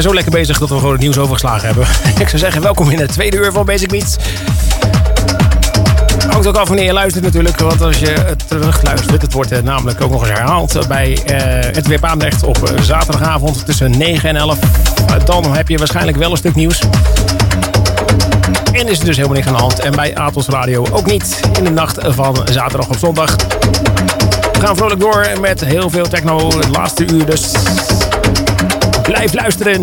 zijn zo lekker bezig dat we gewoon het nieuws overgeslagen hebben. Ik zou zeggen, welkom in het tweede uur van Basic Beats. Hangt ook af wanneer je luistert natuurlijk. Want als je het terugluistert, het wordt namelijk ook nog eens herhaald bij het weer Baanrecht op zaterdagavond tussen 9 en 11. Dan heb je waarschijnlijk wel een stuk nieuws. En is er dus helemaal niks aan de hand. En bij Atos Radio ook niet in de nacht van zaterdag op zondag. We gaan vrolijk door met heel veel techno. Het laatste uur dus. Blijf luisteren.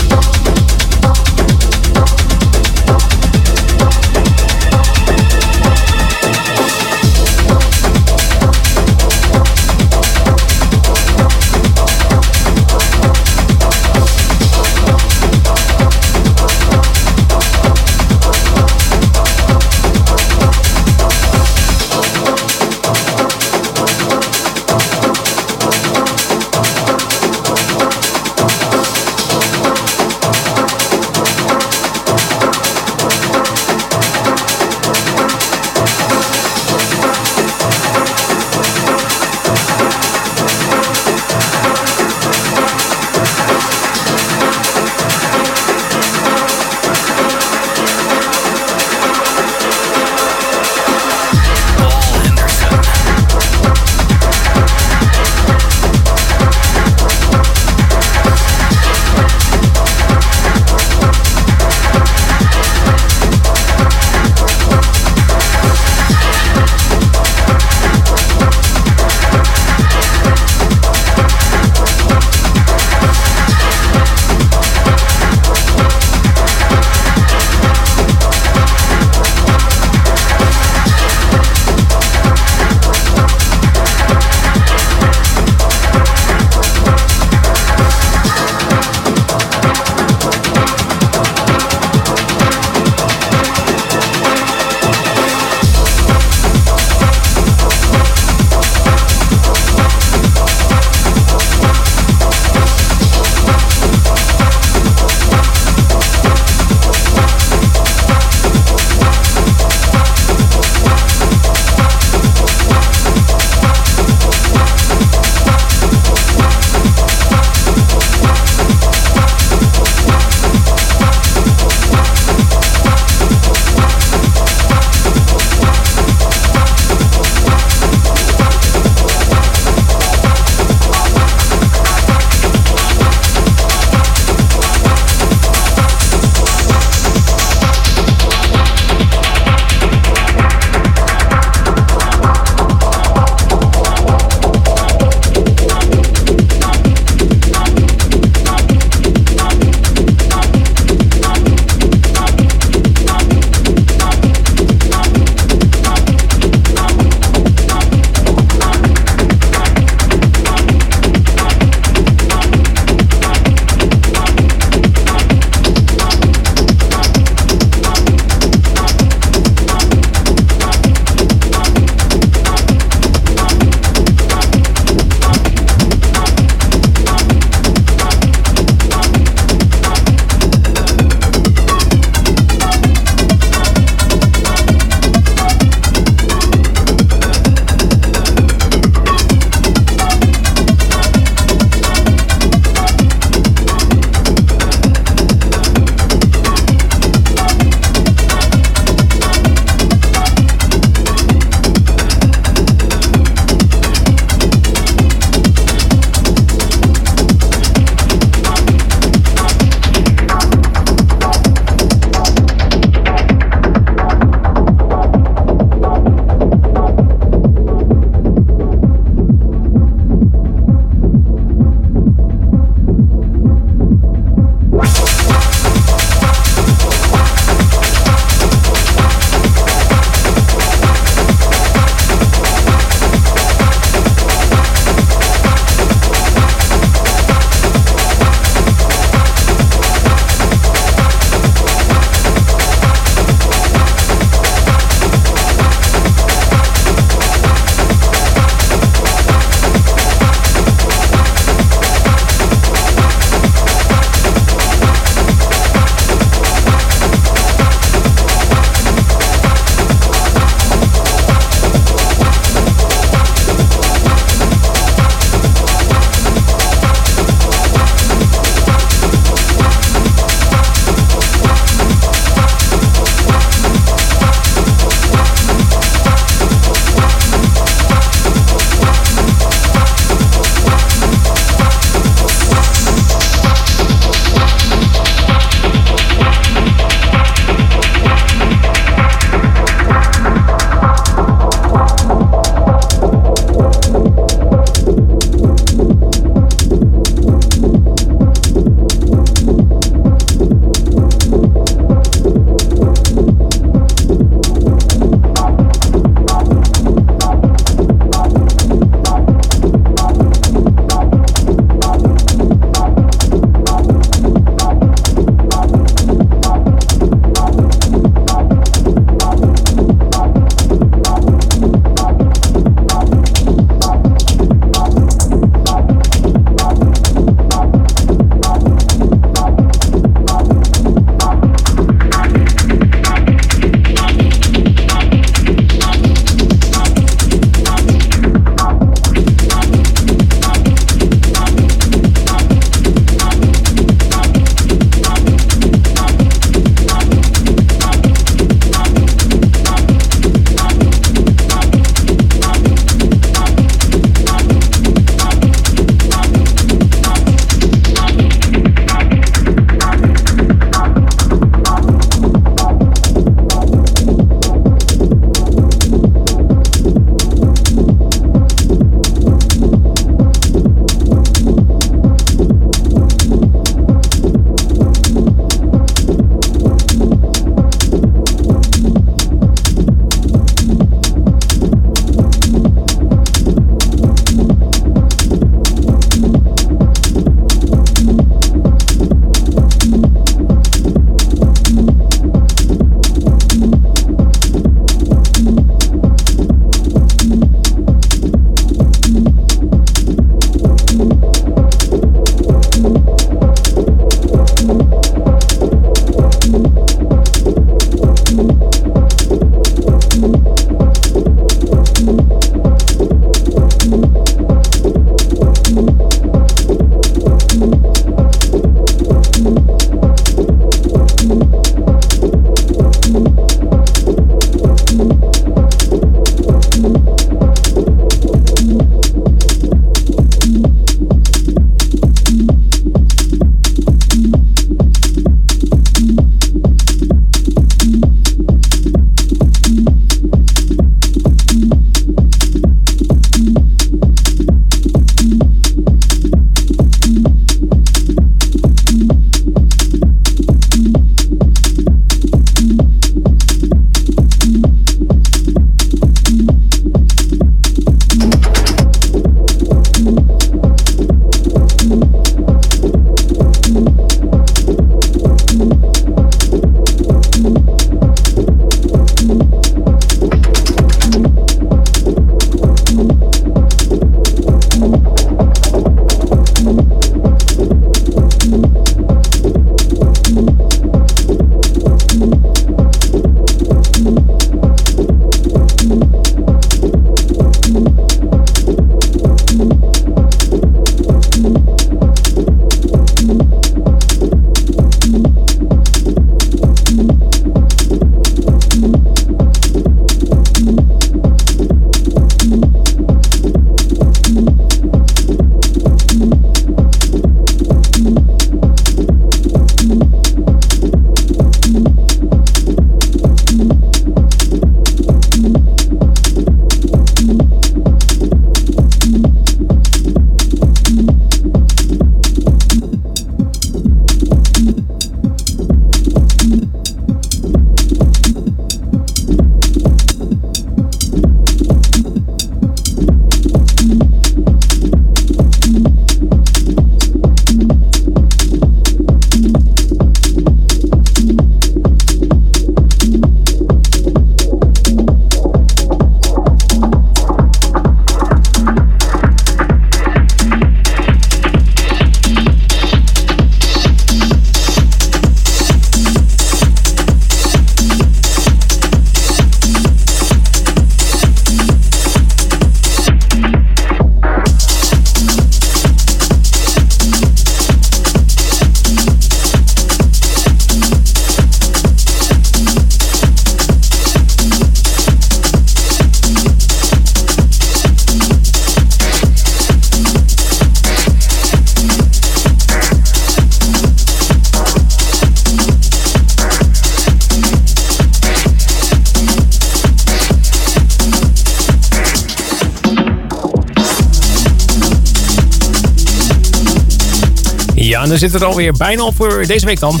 Ja, en dan zit het alweer bijna op voor deze week dan.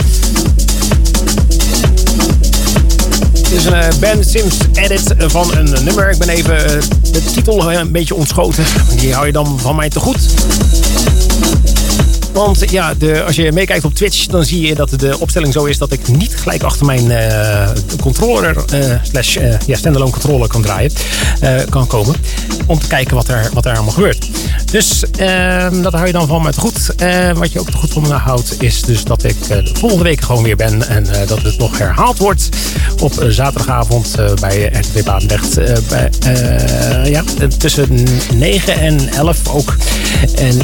Het is een uh, Ben Sims edit van een nummer. Ik ben even uh, de titel een beetje ontschoten. Die hou je dan van mij te goed. Want ja, de, als je meekijkt op Twitch, dan zie je dat de opstelling zo is dat ik niet gelijk achter mijn uh, controller, slash ja, standalone controller kan draaien, kan komen. Om te kijken wat er, wat er allemaal gebeurt. Dus ehm, dat hou je dan van me te goed. wat je ook goed van me houdt, is dus dat ik volgende week gewoon weer ben. En dat het nog herhaald wordt op zaterdagavond bij RTV Baandrecht. bij, ja, tussen 9 en 11 ook. En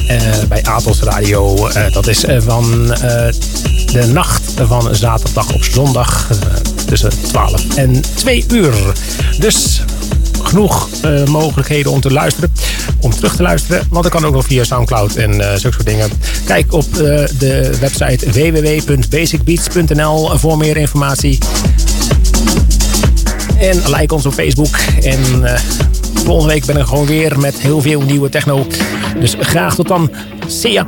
bij Atos Radio uh, dat is uh, van uh, de nacht van zaterdag op zondag tussen 12 en 2 uur. Dus genoeg mogelijkheden om te luisteren. Om terug te luisteren. Want dat kan ook nog via Soundcloud en zulke soort dingen. Kijk op de website www.basicbeats.nl voor meer informatie. En like ons op Facebook. En volgende week ben ik gewoon weer met heel veel nieuwe techno. Dus graag tot dan. See.